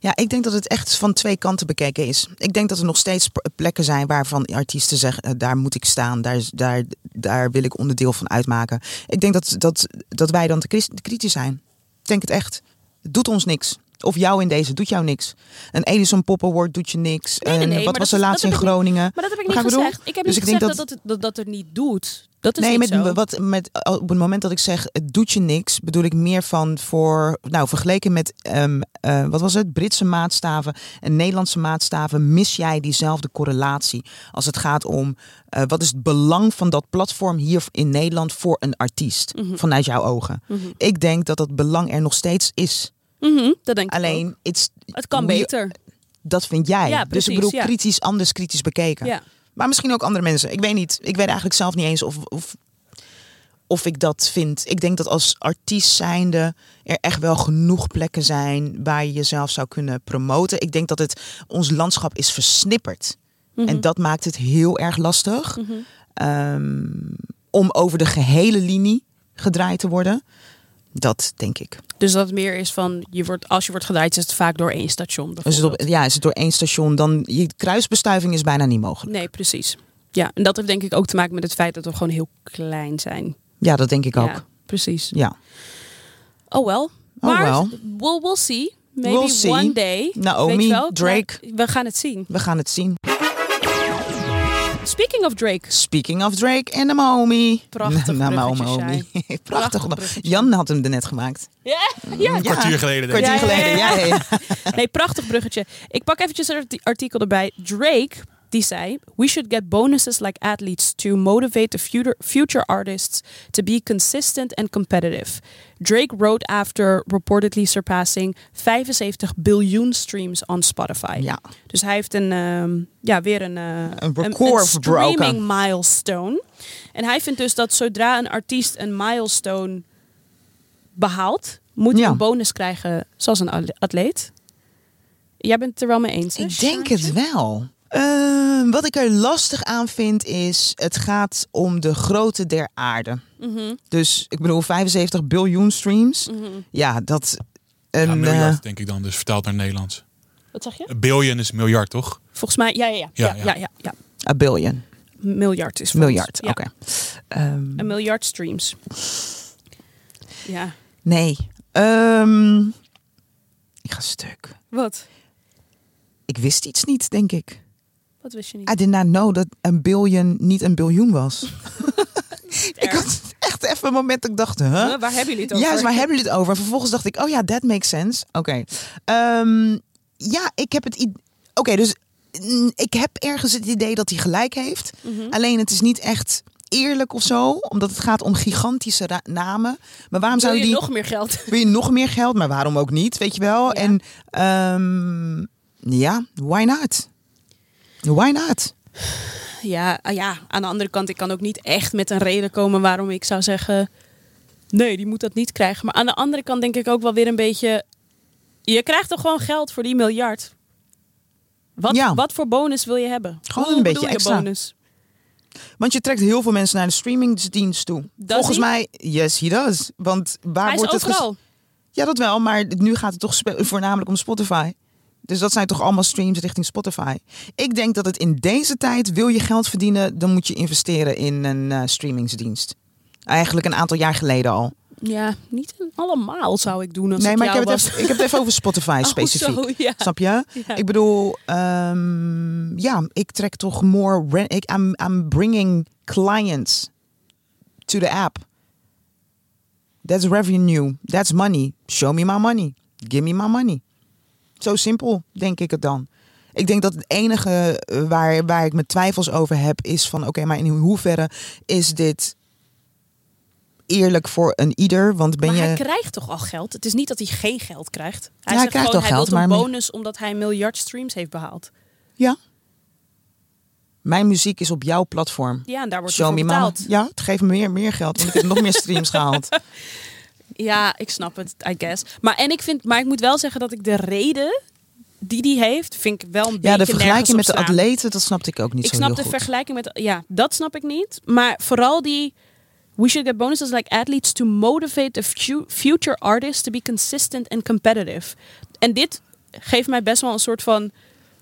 Ja, ik denk dat het echt van twee kanten bekeken is. Ik denk dat er nog steeds plekken zijn waarvan artiesten zeggen: eh, daar moet ik staan, daar, daar, daar wil ik onderdeel van uitmaken. Ik denk dat, dat, dat wij dan te kritisch zijn. Ik denk het echt. Het doet ons niks. Of jou in deze doet jou niks. Een Edison Pop Award doet je niks. Nee, nee, En nee, wat was er laatst in niet- Groningen? Maar dat heb ik niet gezegd. Ik heb Dus niet ik denk gezegd dat- dat, dat, het, dat, er niet doet. Dat is nee, met, zo. wat, met, op het moment dat ik zeg het doet je niks, bedoel ik meer van voor, nou vergeleken met, ehm, eh, wat was het, Britse maatstaven en Nederlandse maatstaven, mis jij diezelfde correlatie als het gaat om eh, wat is het belang van dat platform hier in Nederland voor een artiest, Mhm. vanuit jouw ogen. Ik denk dat dat belang er nog steeds is. Mhm, dat denk ik. Alleen, it's, Het kan beter. dat vind jij. Ja, dus ik bedoel, ja. kritisch, anders kritisch bekeken. Ja. Maar misschien ook andere mensen. Ik weet niet. Ik weet eigenlijk zelf niet eens of, of, of ik dat vind. Ik denk dat als artiest zijnde er echt wel genoeg plekken zijn waar je jezelf zou kunnen promoten. Ik denk dat het ons landschap is versnipperd. Mhm. En dat maakt het heel erg lastig. Ehm, om over de gehele linie gedraaid te worden. Dat denk ik. Dus dat het meer is van, je wordt, als je wordt gedraaid, is het vaak door één station. Is het, op, bijvoorbeeld. ja, is het door één station, dan je kruisbestuiving is bijna niet mogelijk. Nee, precies. Ja, en dat heeft denk ik ook te maken met het feit dat we gewoon heel klein zijn. Ja, dat denk ik ook. Ja, precies. Ja. Oh well. Oh Maar well. we'll, we'll see. Maybe We'll see. one day. Naomi, wel? Drake. We gaan het zien. We gaan het zien. Speaking of Drake. Speaking of Drake en Naomi. Prachtig Naomi. bruggetje, Prachtig. Prachtig bruggetje. Jan had hem er net gemaakt. Ja, ja. Een kwartier geleden. Denk ik. Kwartier geleden, ja. ja. Nee, prachtig bruggetje. Ik pak eventjes een arti- artikel erbij. Drake, die zei... We should get bonuses like athletes to motivate the future, future artists to be consistent and competitive. Drake wrote after reportedly surpassing 75 biljoen streams on Spotify. Ja. Dus hij heeft een, ehm, ja, weer een, eh, Een record streaming verbroken. milestone. En hij vindt dus dat zodra een artiest een milestone behaalt, moet hij Ja. een bonus krijgen zoals een atleet. Jij bent het er wel mee eens? hè, Ik denk het wel. Ehm, wat ik er lastig aan vind is, het gaat om de grootte der aarde. Mhm, Dus ik bedoel 75 biljoen streams. mhm. Ja, dat... Ja, Een, miljard eh, denk ik dan, dus vertaald naar Nederlands. Wat zeg je? Een biljoen is miljard, toch? Volgens mij, ja, ja, ja. Ja, Ja, ja, ja. ja, ja. a billion. Miljard is. Miljard, Ja, oké. Ehm, Een miljard streams. Ja. nee. Ehm, ik ga stuk. Wat? Ik wist iets niet, denk ik. Wist je niet? I did not know dat een biljoen niet een biljoen was. ik had echt even een moment dat ik dacht, huh? Huh, Waar hebben jullie het over? Juist, waar hebben jullie het over? En vervolgens dacht ik, oh ja, that makes sense. Oké. Ehm, ja, ik heb het. Oké, dus mm, ik heb ergens het idee dat hij gelijk heeft. Alleen het is niet echt eerlijk of zo, omdat het gaat om gigantische namen. Maar waarom zou je die nog meer geld? wil je nog meer geld? Maar waarom ook niet? Weet je wel? Ja. En ehm, ja, why not? Why not? Ja, ah ja, aan de andere kant, ik kan ook niet echt met een reden komen waarom ik zou zeggen... Nee, die moet dat niet krijgen. Maar aan de andere kant denk ik ook wel weer een beetje... Je krijgt toch gewoon geld voor die miljard? Wat, Ja. wat voor bonus wil je hebben? Gewoon Hoe een beetje extra. bonus? Want je trekt heel veel mensen naar de streamingdienst toe. Does Volgens he? mij, yes, he does. Want waar Hij wordt het. Ja, dat wel, maar nu gaat het toch voornamelijk om Spotify. Dus dat zijn toch allemaal streams richting Spotify. Ik denk dat het in deze tijd, wil je geld verdienen, dan moet je investeren in een eh, streamingsdienst. Eigenlijk een aantal jaar geleden al. Ja, niet allemaal zou ik doen als nee, ik maar ik heb, het even, ik heb het even over Spotify Oh, specifiek. zo, ja. Snap je? Ja. Ik bedoel, ehm, ja, ik trek toch more. re- Ik, I'm, I'm bringing clients to the app. That's revenue. That's money. Show me my money. Give me my money. Zo simpel denk ik het dan. Ik denk dat het enige eh, waar, waar ik mijn twijfels over heb is van oké, maar in hoeverre is dit eerlijk voor een ieder? Want ben maar je. hij krijgt toch al geld? Het is niet dat hij geen geld krijgt. Hij hij zegt krijgt gewoon, al hij geld, wil een maar- bonus omdat hij een miljard streams heeft behaald. Ja. Mijn muziek is op jouw platform. Ja, en daar wordt Show hij me voor mama. betaald. Ja, het geeft me meer, meer geld, want ik heb nog meer streams gehaald. Ja, ik snap het, I guess. Maar, en ik vind, maar ik moet wel zeggen dat ik de reden die die heeft, vind ik wel een beetje Ja, de vergelijking met de atleten, dat snapte ik ook niet Ik zo snap heel de goed. vergelijking met, ja, dat snap ik niet. Maar vooral die, we should get bonuses like athletes to motivate the fu- future artists to be consistent and competitive. En dit geeft mij best wel een soort van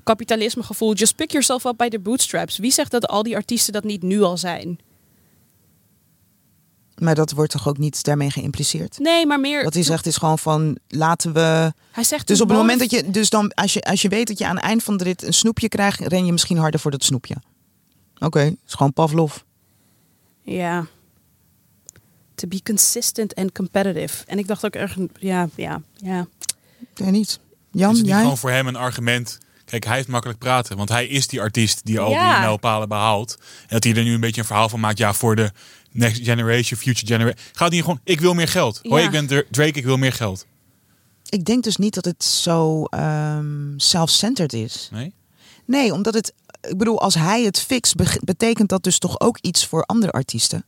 kapitalisme gevoel. Just pick yourself up by the bootstraps. Wie zegt dat al die artiesten dat niet nu al zijn? Maar dat wordt toch ook niet daarmee geïmpliceerd? Nee, maar meer. Wat hij zegt is gewoon van, laten we... Hij zegt Dus op het moment dat je, dus dan, als je, als je weet dat je aan het eind van de rit een snoepje krijgt, ren je misschien harder voor dat snoepje. Oké, is gewoon Pavlov. Ja. To be consistent and competitive. En ik dacht ook erg, ja, ja, ja. Nee, niet. Jan, is het niet jij? gewoon voor hem een argument? Kijk, hij heeft makkelijk praten, want hij is die artiest die al Ja. die mijlpalen behaalt. En dat hij er nu een beetje een verhaal van maakt. Ja, voor de next generation, future generation. Gaat hij gewoon, ik wil meer geld. Hoi, Ja. ik ben Dra- Drake, ik wil meer geld. Ik denk dus niet dat het zo ehm self-centered is. Nee? Nee, omdat het, ik bedoel, als hij het fixt, be- betekent dat dus toch ook iets voor andere artiesten.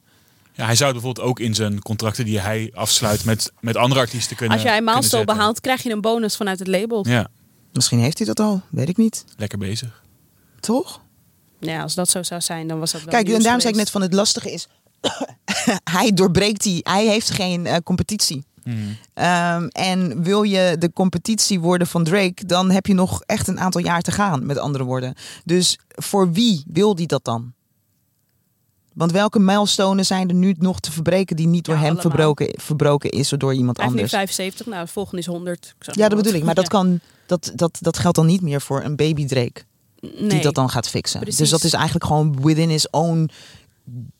Ja, hij zou het bijvoorbeeld ook in zijn contracten die hij afsluit met, met andere artiesten kunnen Als jij een milestone behaalt, krijg je een bonus vanuit het label. Ja, Ja, Misschien heeft hij dat al, weet ik niet. lekker bezig. Toch? als dat zo zou zijn, dan was dat wel Kijk, en daarom zei ik net van het lastige is, hij doorbreekt die, hij heeft geen eh, competitie. Ehm, en wil je de competitie worden van Drake, dan heb je nog echt een aantal jaar te gaan, met andere woorden. Dus voor wie wil die dat dan? Want welke milestones zijn er nu nog te verbreken die niet door Ja, hem verbroken, verbroken is of door iemand Hij heeft nu anders? 75, nou, de volgende is 100. Ik zeg Ja, dat bedoel ik. Maar dat, kan, dat, dat, dat geldt dan niet meer voor een baby Drake die dat dan gaat fixen. Precies. Dus dat is eigenlijk gewoon within his own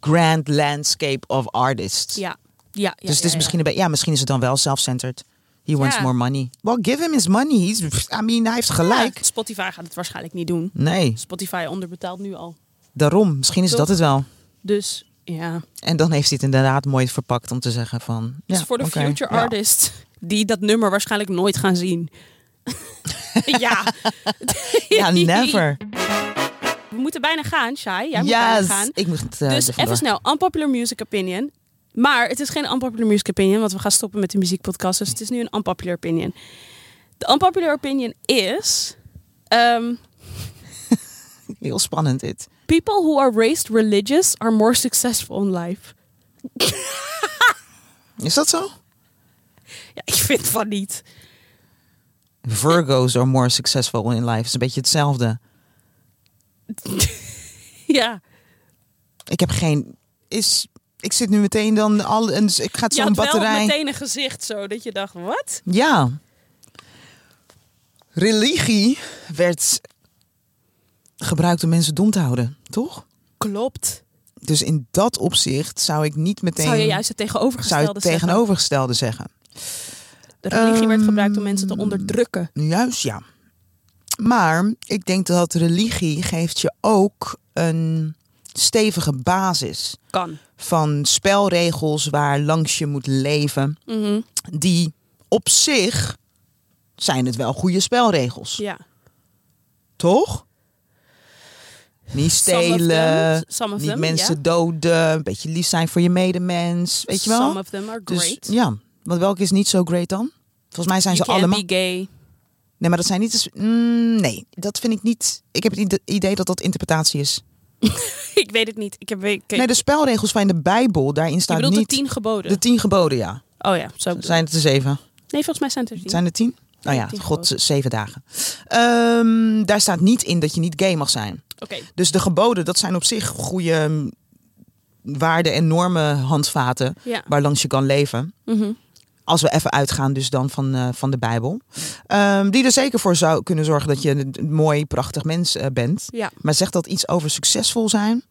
grand landscape of artists. Ja, ja, ja dus het is ja, misschien een beetje, ja, misschien is het dan wel self-centered. He wants Ja. more money. Well, give him his money. He's, I mean, hij heeft ja. gelijk. Ja, Spotify gaat het waarschijnlijk niet doen. Nee, Spotify onderbetaalt nu al. daarom. Misschien is Toch? dat het wel. Dus ja, En dan heeft hij het inderdaad mooi verpakt om te zeggen van... Ja, dus voor de future ja. artists die dat nummer waarschijnlijk nooit gaan zien. ja. Ja, never. We moeten bijna gaan, Shai. Jij moet bijna gaan. Ik moet uh, Dus even snel, unpopular music opinion. Maar het is geen unpopular music opinion, want we gaan stoppen met de muziekpodcast. Dus het is nu een unpopular opinion. De unpopular opinion is... ehm, Heel spannend dit. people who are raised religious are more successful in life. Is dat zo? Ja, ik vind van niet. Virgo's are more successful in life. is een beetje hetzelfde. Ja, Ik heb geen... Is, ik zit nu meteen dan al... En ik ga zo'n had wel batterij... meteen een gezicht zo, dat je dacht, wat? Ja. Religie werd gebruikt om mensen dom te houden, toch? Klopt. Dus in dat opzicht zou ik niet meteen... Zou je juist het zou tegenovergestelde ik het zeggen? tegenovergestelde zeggen. De religie werd Ehm, gebruikt om mensen te onderdrukken. Juist, ja. Maar ik denk dat religie geeft je ook een stevige basis Kan. van spelregels waar langs je moet leven. Mhm. Die op zich zijn het wel goede spelregels, Ja. toch? Niet Some of stelen, them- niet them, mensen doden, een beetje lief zijn voor je medemens, weet je wel? Some of them are Dus great. ja, want welke is niet zo great dan? Volgens mij zijn you ze allemaal. be gay. Nee, maar dat zijn niet. mm, nee, dat vind ik niet. Ik heb het ide- idee dat dat interpretatie is. ik weet het niet. Ik heb, ik, Nee, de spelregels van de Bijbel, daarin bedoelt niet. de tien geboden? de tien geboden, ja. Oh ja, zo Zijn het er zeven? Nee, volgens mij zijn het er tien. Zijn er tien? Nou Ja, ja, tien God geboden. zeven dagen. Ehm, daar staat niet in dat je niet gay mag zijn. Oké, Dus de geboden, dat zijn op zich goede mm, waarden en normen handvaten ja. waar langs je kan leven. Mhm. Als we even uitgaan dus dan van, eh, van de Bijbel. Ehm, die er zeker voor zou kunnen zorgen dat je een mooi, prachtig mens eh, bent. Ja. Maar zegt dat iets over succesvol zijn?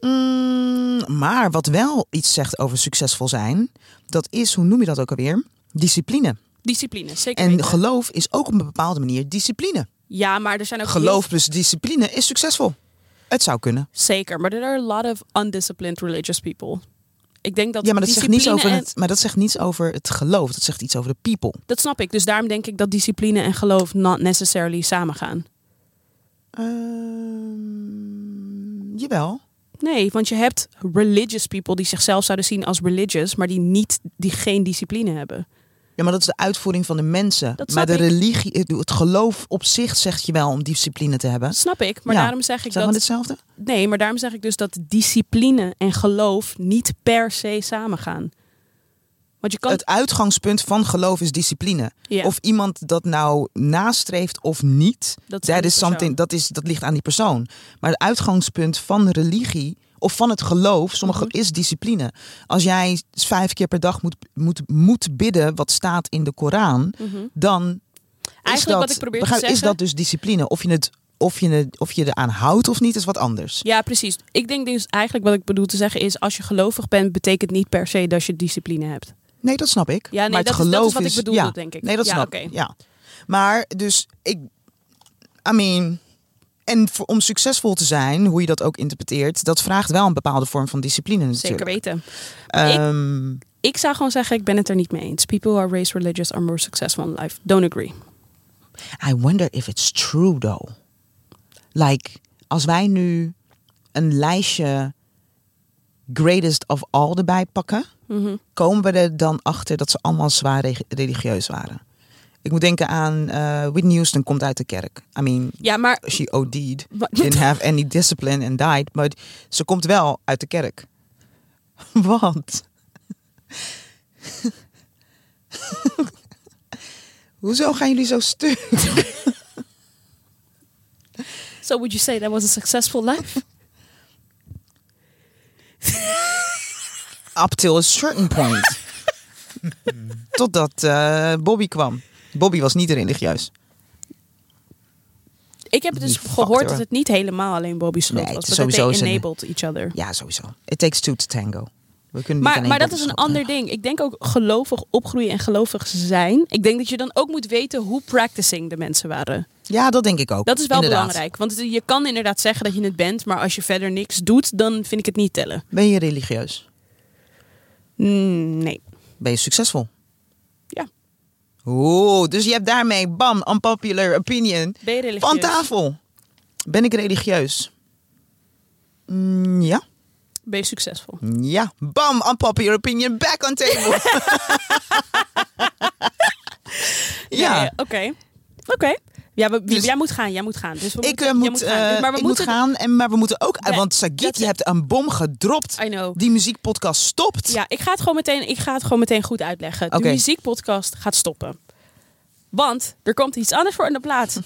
Mm, maar wat wel iets zegt over succesvol zijn, dat is, hoe noem je dat ook alweer? Discipline. Discipline, zeker En weten. geloof is ook op een bepaalde manier discipline. Ja, maar er zijn ook Geloof plus discipline is succesvol. Het zou kunnen. zeker, maar there are a lot of undisciplined religious people. Ik denk dat Ja, maar dat, zegt niets over het, maar dat zegt niets over het geloof. Dat zegt iets over de people. Dat snap ik. Dus daarom denk ik dat discipline en geloof not necessarily samengaan. Ehm, jawel. Nee, want je hebt religious people die zichzelf zouden zien als religious, maar die niet, die geen discipline hebben. Ja, maar dat is de uitvoering van de mensen. Dat maar de ik. religie, het- geloof op zich zegt je wel om discipline te hebben. Dat snap ik, maar Ja. daarom zeg ik Zeg maar dat. hetzelfde? Nee, maar daarom zeg ik dus dat discipline en geloof niet per se samengaan. Want je kan. Het uitgangspunt van geloof is discipline. Of iemand dat nou nastreeft of niet, Dat that is something, dat, is, dat ligt aan die persoon. Maar het uitgangspunt van religie of van het geloof, sommige Mhm. is discipline. Als jij vijf keer per dag moet, moet, moet bidden wat staat in de Koran, Mhm. dan is Eigenlijk dat, wat ik probeer te is dat dus discipline. Of je, het, of, je het, of je eraan houdt of niet, is wat anders. Ja, precies. Ik denk dus eigenlijk wat ik bedoel te zeggen is: als je gelovig bent, betekent niet per se dat je discipline hebt. Nee, dat snap ik. Ja, nee, maar het dat is- dat wat ik bedoelde, ja. denk ik. Nee, dat Ja, snap oké. ik. Ja. Maar dus ik, I mean, en voor, om succesvol te zijn, hoe je dat ook interpreteert, dat vraagt wel een bepaalde vorm van discipline natuurlijk. Zeker weten. Ehm, Ik zou gewoon zeggen: ik ben het er niet mee eens. People who are raised religious are more successful in life. Don't agree. I wonder if it's true though. Like, als wij nu een lijstje greatest of all erbij pakken, Mhm. komen we er dan achter dat ze allemaal zwaar religieus waren. Ik moet denken aan eh Whitney Houston komt uit de kerk. I mean, Ja, maar she OD'd. Didn't have any discipline and died. Maar ze komt wel uit de kerk. Wat? Hoezo gaan jullie zo stuk? so would you say that was a successful life? Up till a certain point. Totdat eh, Bobby kwam. Bobby was niet religieus. Ik heb dus fucked gehoord dat het niet helemaal alleen Bobby's schuld Nee, was. Maar dat sowieso they enabled each other. Ja, sowieso. It takes two to tango. We kunnen niet Maar, maar dat Bobby is een ander ding. Ik denk ook gelovig opgroeien en gelovig zijn. Ik denk dat je dan ook moet weten hoe practicing de mensen waren. Ja, dat denk ik ook. Dat is wel Inderdaad. belangrijk. Want je kan inderdaad zeggen dat je het bent, maar als je verder niks doet, dan vind ik het niet tellen. Ben je religieus? Mm, nee. Ben je succesvol? Ja. Oeh, dus je hebt daarmee, bam, unpopular opinion. Ben je religieus? Van tafel. Ben ik religieus? Mm, ja. Ben je succesvol? Ja. Bam, unpopular opinion, back on table. ja. Oké. Oké. Ja, we- Dus- jij moet gaan, jij moet gaan. Dus we Ik moeten, moet, gaan. Dus- maar we ik moeten moet gaan, en, maar we moeten ook... Ja, want Sagit, je hebt een bom gedropt. I know. Die muziekpodcast stopt. Ja, ik ga het gewoon meteen, ik ga het gewoon meteen goed uitleggen. De muziekpodcast gaat stoppen. Want er komt iets anders voor in de plaats.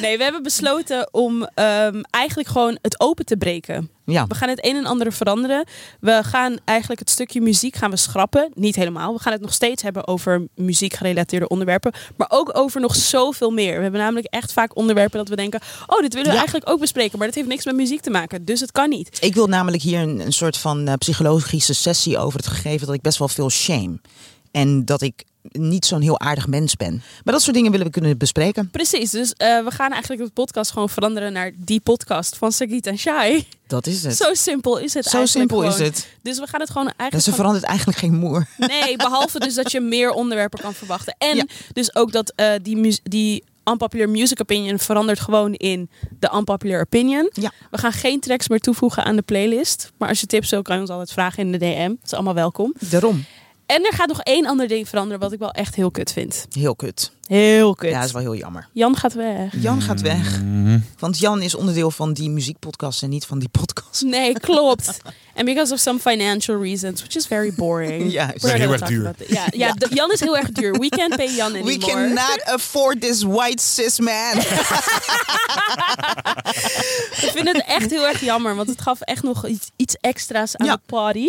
nee, we hebben besloten om ehm, eigenlijk gewoon het open te breken. Ja. We gaan het een en ander veranderen. We gaan eigenlijk het stukje muziek gaan we schrappen. Niet helemaal. We gaan het nog steeds hebben over muziekgerelateerde onderwerpen. Maar ook over nog zoveel meer. We hebben namelijk echt vaak onderwerpen dat we denken... oh, dit willen we Ja. eigenlijk ook bespreken. Maar dat heeft niks met muziek te maken. Dus het kan niet. Ik wil namelijk hier een, een soort van eh, psychologische sessie over het gegeven dat ik best wel veel shame. En dat ik niet zo'n heel aardig mens ben. Maar dat soort dingen willen we kunnen bespreken. Precies, dus eh, we gaan eigenlijk de podcast gewoon veranderen naar die podcast van Sagit en Shai. Dat is het. Zo simpel is het Zo eigenlijk simpel is het. Dus we gaan het gewoon Dus eigenlijk... ze gewoon- verandert eigenlijk geen moer. Nee, behalve dus dat je meer onderwerpen kan verwachten. En Ja. dus ook dat eh, die, die unpopular music opinion verandert gewoon in de unpopular opinion. Ja. We gaan geen tracks meer toevoegen aan de playlist. Maar als je tips wil, kan je ons altijd vragen in de DM. Het is allemaal welkom. Daarom. En er gaat nog één ander ding veranderen wat ik wel echt heel kut vind. Heel kut. Heel kut. Ja, dat is wel heel jammer. Jan gaat weg. Jan gaat weg. Mhm. Want Jan is onderdeel van die muziekpodcast en niet van die podcast. Nee, klopt. And because of some financial reasons, which is very boring. Ja, heel gonna erg duur. Ja, ja, Jan is heel erg duur. We can't pay Jan anymore. We cannot afford this white cis man. Ik vind het echt heel erg jammer, want het gaf echt nog iets, iets extra's aan Ja. de party.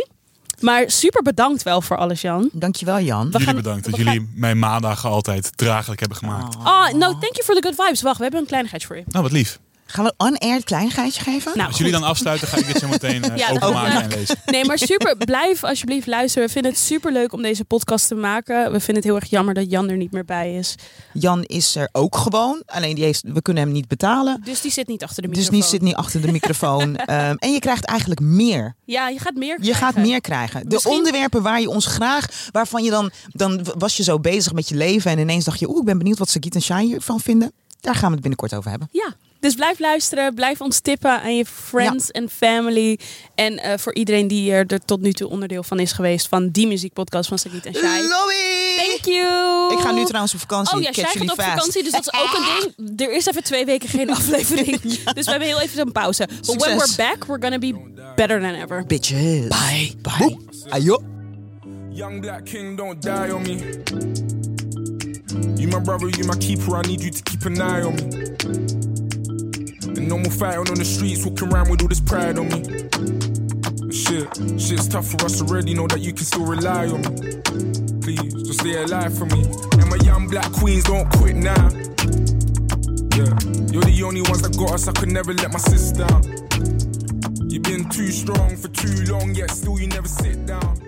Maar super bedankt wel voor alles, Jan. Dankjewel Jan. We Jullie gaan- bedankt dat jullie mijn maandagen altijd draaglijk hebben gemaakt. Ah, no, thank you for the good vibes. Wacht, we hebben een kleinigheidje voor je. Nou, wat lief. Gaan we on-air kleinigheidje geven? Nou, Als jullie dan afsluiten, ga ik dit zo meteen eh, Ja, openmaken ook. en lezen. Nee, maar super. Blijf alsjeblieft luisteren. We vinden het super leuk om deze podcast te maken. We vinden het heel erg jammer dat Jan er niet meer bij is. Jan is er ook gewoon. Alleen die heeft, we kunnen hem niet betalen. Dus die zit niet achter de Dus microfoon. die zit niet achter de microfoon. Ehm, en je krijgt eigenlijk meer. Ja, je gaat meer Je gaat meer krijgen. De onderwerpen waar je ons graag, waarvan je dan, dan was je zo bezig met je leven en ineens dacht je, oeh, ik ben benieuwd wat Sagit en Shai hiervan vinden. Daar gaan we het binnenkort over hebben. Ja, dus blijf luisteren. Blijf ons tippen aan je friends en family. En eh, voor iedereen die er, er tot nu toe onderdeel van is geweest van die muziekpodcast van Sagit en Shai. Lobby! Thank you. Ik ga nu trouwens op vakantie. Oh ja, Shai gaat op fast. vakantie, dus dat is ook een ding. Er is even twee weken geen aflevering. Dus we hebben heel even een pauze. But when we're back, we're gonna be better than ever. Bitches. Bye. Bye. Ayo. Young black king, don't die on me. You my brother, you my keeper. I need you to keep an eye on me. No more fighting on the streets, walking around with all this pride on me. Shit, shit's tough for us already. Know that you can still rely on me. Please, just stay alive for me. And my young black queens don't quit now. Yeah, you're the only ones that got us. I could never let my sister down. You've been too strong for too long, yet still you never sit down.